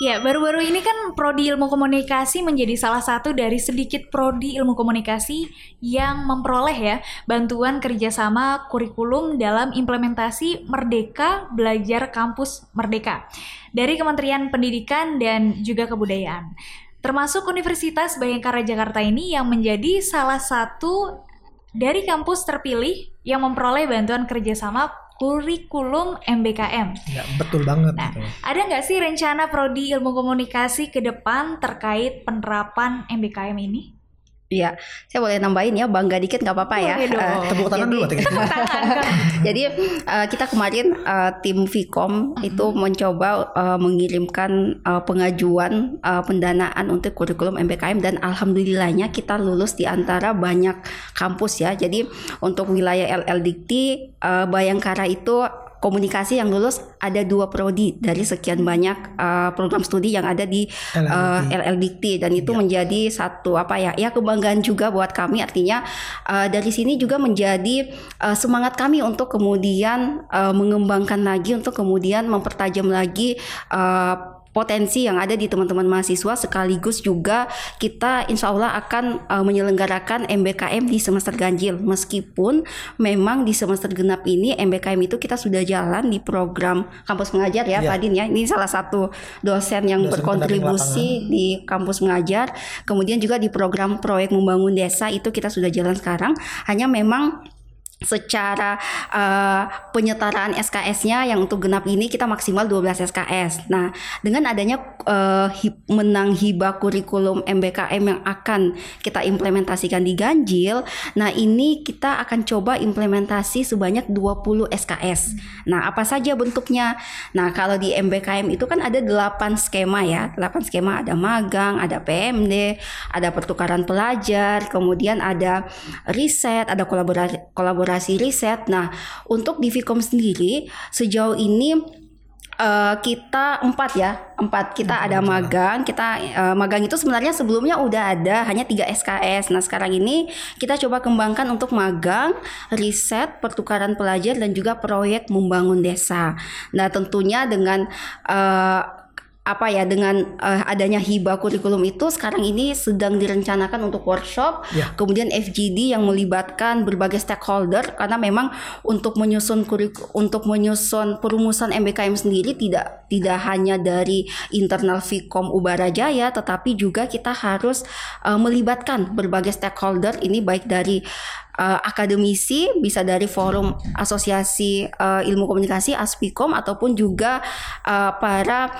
Ya, baru-baru ini kan Prodi Ilmu Komunikasi menjadi salah satu dari sedikit Prodi Ilmu Komunikasi yang memperoleh ya bantuan kerjasama kurikulum dalam implementasi Merdeka Belajar Kampus Merdeka dari Kementerian Pendidikan dan juga Kebudayaan. Termasuk Universitas Bayangkara Jakarta ini yang menjadi salah satu dari kampus terpilih yang memperoleh bantuan kerjasama kurikulum MBKM. Ya, betul banget. Nah, gitu. ada nggak sih rencana prodi ilmu komunikasi ke depan terkait penerapan MBKM ini? Iya, saya boleh nambahin ya, bangga dikit nggak apa-apa ya. Eh, Tepuk tangan jadi- dulu. Tepuk tangan. Jadi eh, kita kemarin eh, tim Vkom itu mencoba eh, mengirimkan eh, pengajuan eh, pendanaan untuk kurikulum MBKM dan alhamdulillahnya kita lulus di antara banyak kampus ya. Jadi untuk wilayah LL Dikti eh, Bayangkara itu komunikasi yang lulus ada dua prodi dari sekian banyak eh, program studi yang ada di LL eh, Dikti. LL Dikti dan itu menjadi satu apa ya ya kebanggaan juga buat kami. Artinya eh, dari sini juga menjadi eh, semangat kami untuk kemudian eh, mengembangkan lagi untuk kemudian mempertajam lagi eh, potensi yang ada di teman-teman mahasiswa sekaligus juga kita insya Allah akan eh, menyelenggarakan MBKM di semester ganjil. Meskipun memang di semester genap ini MBKM itu kita sudah jalan di program kampus mengajar ya Iya. Pak Din ya. Ini salah satu dosen yang Dosen berkontribusi di kampus mengajar. Kemudian juga di program proyek membangun desa itu kita sudah jalan sekarang. Hanya memang secara eh, penyetaraan SKS-nya yang untuk genap ini kita maksimal 12 SKS. Nah, dengan adanya hi- menang hibah kurikulum MBKM yang akan kita implementasikan di Ganjil, nah ini kita akan coba implementasi sebanyak 20 SKS. Nah, apa saja bentuknya? Nah, kalau di MBKM itu kan ada 8 skema ya. 8 skema ada magang, ada PMD, ada pertukaran pelajar, kemudian ada riset, ada kolaborasi kolaborasi riset. Nah, untuk di Vkom sendiri sejauh ini eh, kita empat ya empat. Kita ada magang. Kita eh, magang itu sebenarnya sebelumnya udah ada hanya 3 SKS nah sekarang ini kita coba kembangkan untuk magang riset pertukaran pelajar dan juga proyek membangun desa. Nah tentunya dengan eh, apa ya dengan eh, adanya hibah kurikulum itu sekarang ini sedang direncanakan untuk workshop Ya. kemudian FGD yang melibatkan berbagai stakeholder karena memang untuk menyusun kurik untuk menyusun perumusan MBKM sendiri tidak tidak hanya dari internal Vkom Ubara Jaya tetapi juga kita harus eh, melibatkan berbagai stakeholder ini baik dari eh, akademisi bisa dari forum asosiasi eh, ilmu komunikasi Aspikom ataupun juga eh, para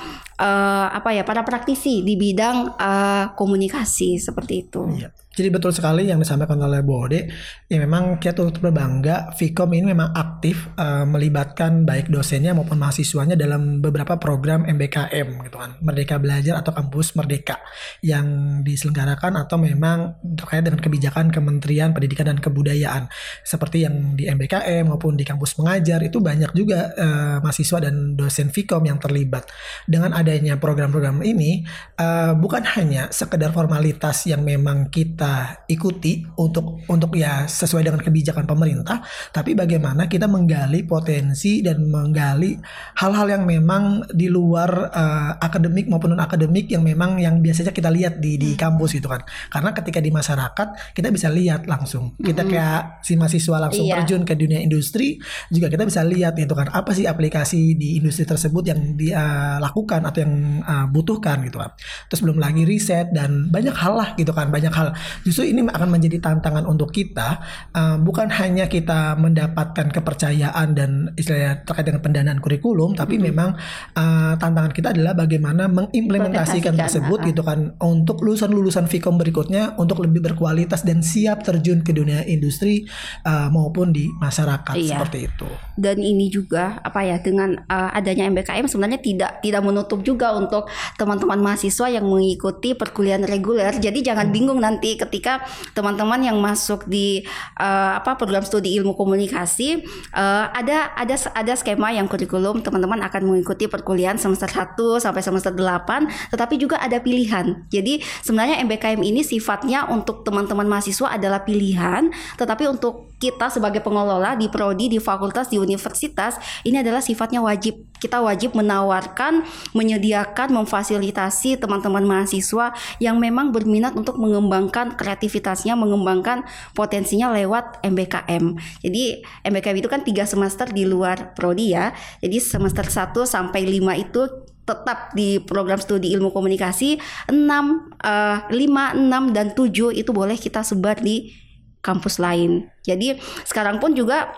eh, apa ya para praktisi di bidang eh, komunikasi seperti itu. Iya. Jadi betul sekali yang disampaikan oleh Bode. Ya memang kita turut berbangga Vkom ini memang aktif eh, melibatkan baik dosennya maupun mahasiswanya dalam beberapa program MBKM gitu kan. Merdeka Belajar atau Kampus Merdeka yang diselenggarakan atau memang terkait dengan kebijakan Kementerian Pendidikan dan Kebudayaan. Seperti yang di MBKM maupun di kampus mengajar itu banyak juga eh, mahasiswa dan dosen Vkom yang terlibat. Dengan adanya program-program ini eh, bukan hanya sekedar formalitas yang memang kita ikuti untuk untuk ya sesuai dengan kebijakan pemerintah, tapi bagaimana kita menggali potensi dan menggali hal-hal yang memang di luar eh, akademik maupun non akademik yang memang yang biasanya kita lihat di di kampus gitu kan. Karena ketika di masyarakat kita bisa lihat langsung. Kita kayak si mahasiswa langsung Iya. terjun ke dunia industri juga kita bisa lihat gitu kan apa sih aplikasi di industri tersebut yang dia lakukan atau yang uh, butuhkan gitu kan. Terus belum lagi riset dan banyak hal lah gitu kan, banyak hal. Justru ini akan menjadi tantangan untuk kita uh, bukan hanya kita mendapatkan kepercayaan dan istilahnya terkait dengan pendanaan kurikulum, tapi memang uh, tantangan kita adalah bagaimana mengimplementasikan Implementasikan, tersebut ah, ah. gitu kan untuk lulusan-lulusan Vkom berikutnya untuk lebih berkualitas dan siap terjun ke dunia industri uh, maupun di masyarakat Iya. seperti itu. dan ini juga apa ya dengan uh, adanya MBKM sebenarnya tidak tidak menutup juga untuk teman-teman mahasiswa yang mengikuti perkuliahan reguler. Jadi jangan bingung nanti ketika teman-teman yang masuk di uh, apa program studi ilmu komunikasi uh, ada ada ada skema yang kurikulum teman-teman akan mengikuti perkuliahan semester 1 sampai semester 8 tetapi juga ada pilihan. Jadi sebenarnya MBKM ini sifatnya untuk teman-teman mahasiswa adalah pilihan tetapi untuk kita sebagai pengelola di prodi di fakultas di universitas ini adalah sifatnya wajib kita wajib menawarkan menyediakan memfasilitasi teman-teman mahasiswa yang memang berminat untuk mengembangkan kreativitasnya mengembangkan potensinya lewat MBKM jadi MBKM itu kan tiga semester di luar prodi ya jadi semester 1 sampai 5 itu tetap di program studi ilmu komunikasi 6 uh, 5 6 dan 7 itu boleh kita sebar di kampus lain. Jadi sekarang pun juga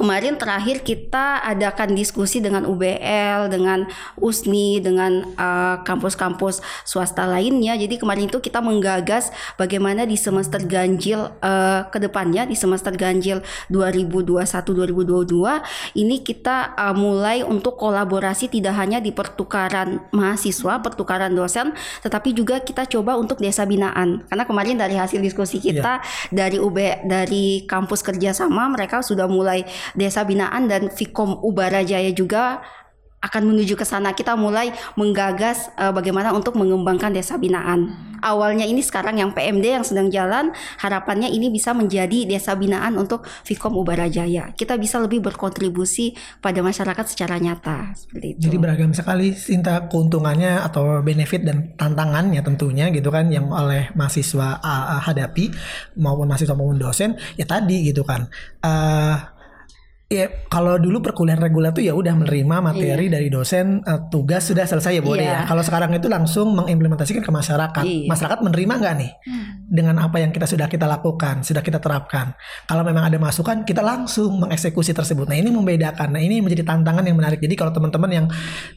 kemarin terakhir kita adakan diskusi dengan UBL, dengan USNI, dengan eh, kampus-kampus uh, swasta lainnya. Jadi kemarin itu kita menggagas bagaimana di semester ganjil uh, ke depannya di semester ganjil 2021-2022 ini kita uh, mulai untuk kolaborasi tidak hanya di pertukaran mahasiswa, pertukaran dosen, tetapi juga kita coba untuk desa binaan. Karena kemarin dari hasil diskusi kita yeah. dari UB dari kampus kerjasama mereka sudah mulai Desa Binaan dan Fikom Ubara Jaya juga akan menuju ke sana. Kita mulai menggagas uh, bagaimana untuk mengembangkan desa binaan. Awalnya ini sekarang yang PMD yang sedang jalan, harapannya ini bisa menjadi desa binaan untuk Fikom Ubara Jaya. Kita bisa lebih berkontribusi pada masyarakat secara nyata seperti itu. Jadi beragam sekali Sinta keuntungannya atau benefit dan tantangannya tentunya gitu kan yang oleh mahasiswa uh, hadapi maupun mahasiswa maupun dosen ya tadi gitu kan. Uh, Ya kalau dulu perkuliahan reguler tuh ya udah menerima materi iya. dari dosen uh, tugas sudah selesai ya boleh iya. ya. Kalau sekarang itu langsung mengimplementasikan ke masyarakat. Iya. Masyarakat menerima nggak nih hmm. dengan apa yang kita sudah kita lakukan, sudah kita terapkan. Kalau memang ada masukan kita langsung mengeksekusi tersebut. Nah ini membedakan. Nah ini menjadi tantangan yang menarik. Jadi kalau teman-teman yang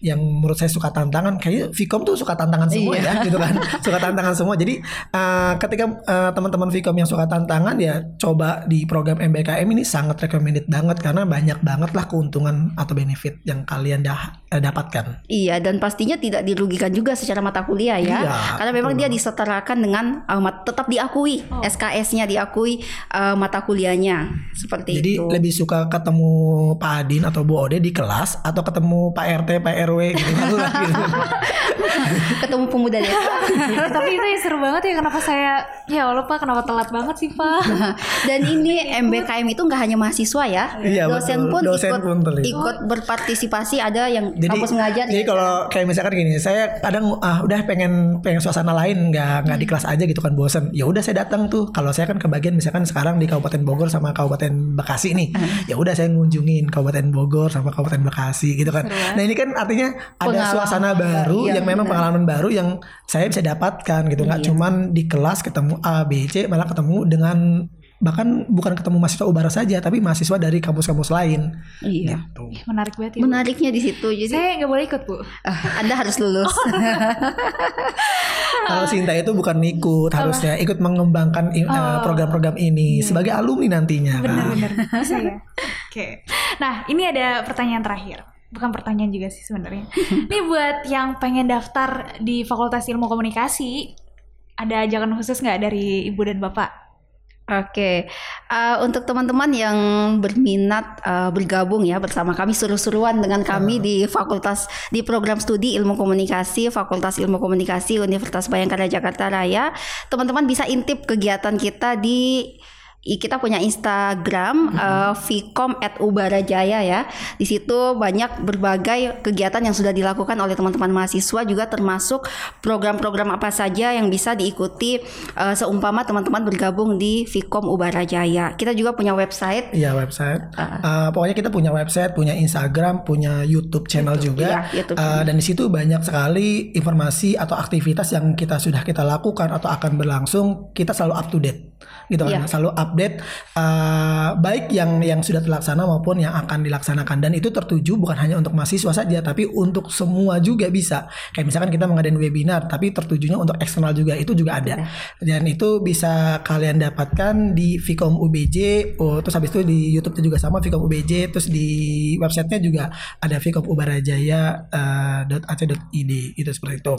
yang menurut saya suka tantangan, kayak Vkom tuh suka tantangan semua iya. ya, gitu kan, suka tantangan semua. Jadi uh, ketika uh, teman-teman Vkom yang suka tantangan ya coba di program MBKM ini sangat recommended banget karena banyak banget lah keuntungan atau benefit yang kalian dah eh, dapatkan. Iya dan pastinya tidak dirugikan juga secara mata kuliah ya. Iya, Karena memang betul. dia disetarakan dengan uh, tetap diakui oh. SKS-nya diakui uh, mata kuliahnya seperti Jadi, itu. Jadi lebih suka ketemu Pak Adin atau Bu Ode di kelas atau ketemu Pak RT, Pak RW gitu. gitu. ketemu pemuda desa. Tapi itu ya seru banget ya kenapa saya ya Allah Pak kenapa telat banget sih Pak. dan ini MBKM itu nggak hanya mahasiswa ya. Iya, dosen pun dosen ikut pun ikut berpartisipasi ada yang jadi, kampus mengajar. Jadi kalau kayak misalkan gini, saya kadang ah udah pengen pengen suasana lain nggak nggak hmm. di kelas aja gitu kan bosen. Ya udah saya datang tuh. Kalau saya kan kebagian misalkan sekarang di Kabupaten Bogor sama Kabupaten Bekasi nih. Hmm. Ya udah saya ngunjungin Kabupaten Bogor sama Kabupaten Bekasi gitu kan. Seru, Nah ini kan artinya ada pengalaman suasana baru iya, yang memang pengalaman baru yang saya bisa dapatkan gitu. Nggak iya. cuman di kelas ketemu A B C malah ketemu dengan bahkan bukan ketemu mahasiswa Ubara saja tapi mahasiswa dari kampus-kampus lain. Iya. Gitu. Menarik banget ya. Menariknya di situ. Jadi saya nggak boleh ikut bu. Uh, anda harus lulus. Oh. Kalau Sinta itu bukan ikut, harusnya ikut mengembangkan eh, oh. program-program ini iya. sebagai alumni nantinya. Benar-benar kan? bisa ya. Oke. Nah ini ada pertanyaan terakhir bukan pertanyaan juga sih sebenarnya. Ini buat yang pengen daftar di Fakultas Ilmu Komunikasi, ada ajakan khusus nggak dari ibu dan bapak? Oke, uh, untuk teman-teman yang berminat uh, bergabung ya bersama kami seru-seruan dengan kami uh. di Fakultas di program studi Ilmu Komunikasi Fakultas Ilmu Komunikasi Universitas Bayangkara Jakarta Raya, teman-teman bisa intip kegiatan kita di kita punya Instagram mm-hmm. uh, Vcom at Ubarajaya ya. Di situ banyak berbagai kegiatan yang sudah dilakukan oleh teman-teman mahasiswa juga termasuk program-program apa saja yang bisa diikuti uh, seumpama teman-teman bergabung di Vcom Ubarajaya. Kita juga punya website. Iya website. Uh, uh, pokoknya kita punya website, punya Instagram, punya YouTube channel YouTube, juga. Iya, YouTube. Uh, dan di situ banyak sekali informasi atau aktivitas yang kita sudah kita lakukan atau akan berlangsung. Kita selalu up to date gitu kan. Iya. selalu update eh, baik yang yang sudah terlaksana maupun yang akan dilaksanakan. Dan itu tertuju bukan hanya untuk mahasiswa saja tapi untuk semua juga bisa. Kayak misalkan kita mengadain webinar tapi tertujunya untuk eksternal juga. Itu juga ada. Dan itu bisa kalian dapatkan di Vcom UBJ oh, terus habis itu di YouTube juga sama Vcom UBJ terus di websitenya juga ada Vcom Ubarajaya eh, .ac.id itu seperti itu.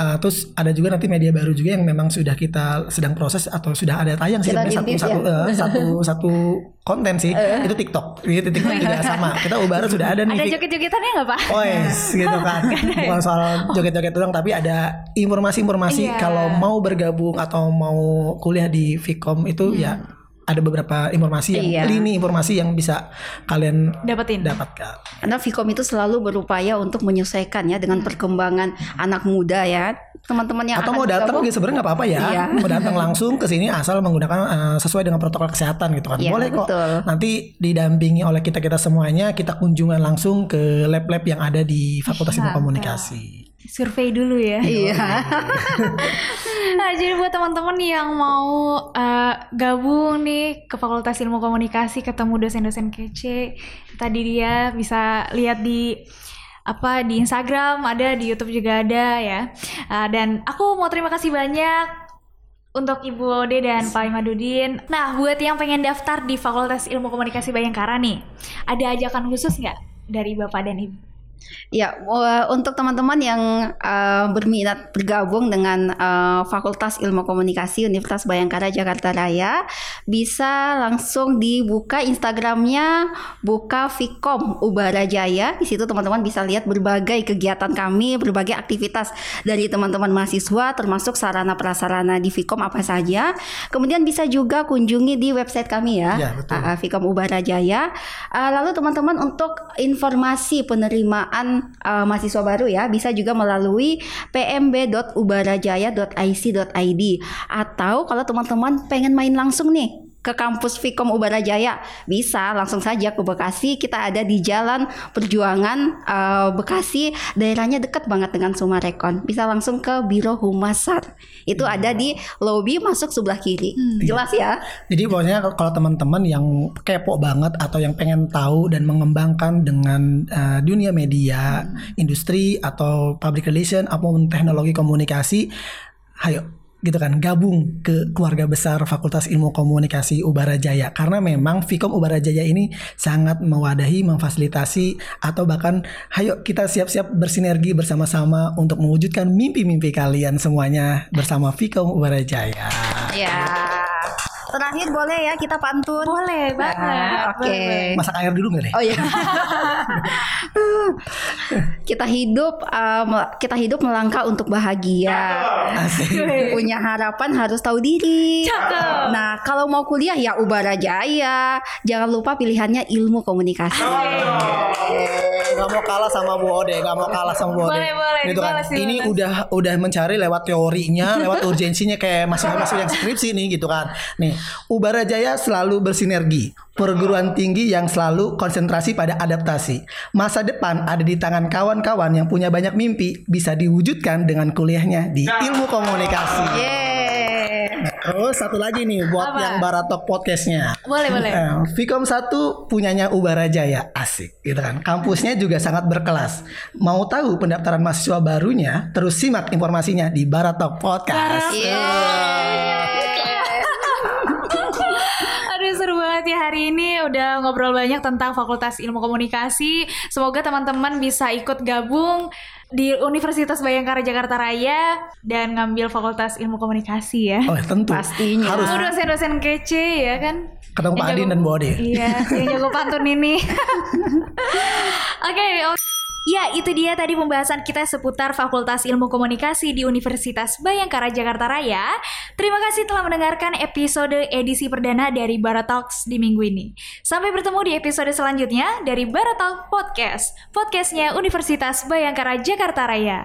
Eh, terus ada juga nanti media baru juga yang memang sudah kita sedang proses atau sudah ada tayang sih sebenarnya satu satu, ya. eh, satu satu konten sih itu TikTok itu TikTok juga sama kita Ubara sudah ada nih Ada joget-jogetannya nggak Pak? Oh yes, gitu kan. Bukan soal joget-joget doang, tapi ada informasi-informasi Iya. kalau mau bergabung atau mau kuliah di Vcom itu ya ada beberapa informasi yang Iya. lini informasi yang bisa kalian Dapetin. dapatkan. Karena Vcom itu selalu berupaya untuk menyesuaikan ya dengan perkembangan anak muda ya. Teman-teman yang Atau akan mau datang gitu sebenarnya nggak apa-apa ya. Iya. Mau datang langsung ke sini asal menggunakan eh, sesuai dengan protokol kesehatan gitu kan. Iya, Boleh kok. betul. Nanti didampingi oleh kita-kita semuanya, kita kunjungan langsung ke lab-lab yang ada di Fakultas Ilmu. Komunikasi. Survei dulu ya. Iya. Nah, jadi buat teman-teman yang mau eh, gabung nih ke Fakultas Ilmu Komunikasi, ketemu dosen-dosen kece, tadi dia bisa lihat di apa di Instagram ada, di YouTube juga ada ya. Eh, dan aku mau terima kasih banyak untuk Ibu Ode dan Pak Imadudin. Nah, buat yang pengen daftar di Fakultas Ilmu Komunikasi Bayangkara nih, ada ajakan khusus nggak dari Bapak dan Ibu? Ya, untuk teman-teman yang uh, berminat bergabung dengan uh, Fakultas Ilmu Komunikasi Universitas Bayangkara Jakarta Raya, bisa langsung dibuka Instagramnya buka Vcom Ubarajaya. Di situ teman-teman bisa lihat berbagai kegiatan kami, berbagai aktivitas dari teman-teman mahasiswa, termasuk sarana prasarana di Vcom apa saja. Kemudian bisa juga kunjungi di website kami ya, Ya, betul. uh, Vcom Ubarajaya. Uh, lalu teman-teman untuk informasi penerimaan uh, mahasiswa baru ya bisa juga melalui pmb.ubarajaya.ic.id atau kalau teman-teman pengen main langsung nih ke kampus Vkom Ubarajaya bisa langsung saja ke Bekasi. Kita ada di Jalan Perjuangan uh, Bekasi. Daerahnya dekat banget dengan Sumarekon. Bisa langsung ke Biro Humasar. Itu ada di lobi masuk sebelah kiri. Jelas ya? Jadi pokoknya kalau teman-teman yang kepo banget atau yang pengen tahu dan mengembangkan dengan uh, dunia media, industri atau public relation ataupun teknologi komunikasi, ayo gitu kan gabung ke keluarga besar Fakultas Ilmu Komunikasi Ubarajaya karena memang Vkom Ubarajaya ini sangat mewadahi, memfasilitasi atau bahkan ayo kita siap-siap bersinergi bersama-sama untuk mewujudkan mimpi-mimpi kalian semuanya bersama Vkom Ubarajaya. ya terakhir boleh ya kita pantun Boleh banget. Ah, oke. Boleh. Masak air dulu nggak deh? Oh iya. kita hidup um, kita hidup melangkah untuk bahagia. Asik. Punya harapan harus tahu diri. Cakep. Nah, kalau mau kuliah ya Ubarajaya. Jangan lupa pilihannya ilmu komunikasi. Nggak mau kalah sama Bu Ode, nggak mau kalah sama Bu Ode. Boleh, boleh, Gitu kan. Ini udah udah mencari lewat teorinya, lewat urgensinya kayak masih masih yang skripsi nih gitu kan. Nih, Ubarajaya selalu bersinergi. Perguruan tinggi yang selalu konsentrasi pada adaptasi. Masa depan ada di tangan kawan-kawan yang punya banyak mimpi bisa diwujudkan dengan kuliahnya di ilmu komunikasi. Yeay. Terus satu lagi nih buat Apa? yang Baratok podcastnya. Boleh, boleh. Eh, Vkom 1 punyanya Ubarajaya asik gitu kan. Kampusnya juga sangat berkelas. Mau tahu pendaftaran mahasiswa barunya? Terus simak informasinya di Baratok Podcast. Aduh seru ya hari ini udah ngobrol banyak tentang Fakultas Ilmu Komunikasi. Semoga teman-teman bisa ikut gabung di Universitas Bayangkara Jakarta Raya dan ngambil Fakultas Ilmu Komunikasi ya. Oh tentu Pastinya. harus dosen-dosen kece ya kan. ketemu Pak Adin dan Bu Ode. Iya, yang jago pantun ini. Oke, o- Ya, itu dia tadi pembahasan kita seputar Fakultas Ilmu Komunikasi di Universitas Bayangkara Jakarta Raya. Terima kasih telah mendengarkan episode edisi perdana dari Baratalks di minggu ini. Sampai bertemu di episode selanjutnya dari Baratalk Podcast, podcastnya Universitas Bayangkara Jakarta Raya.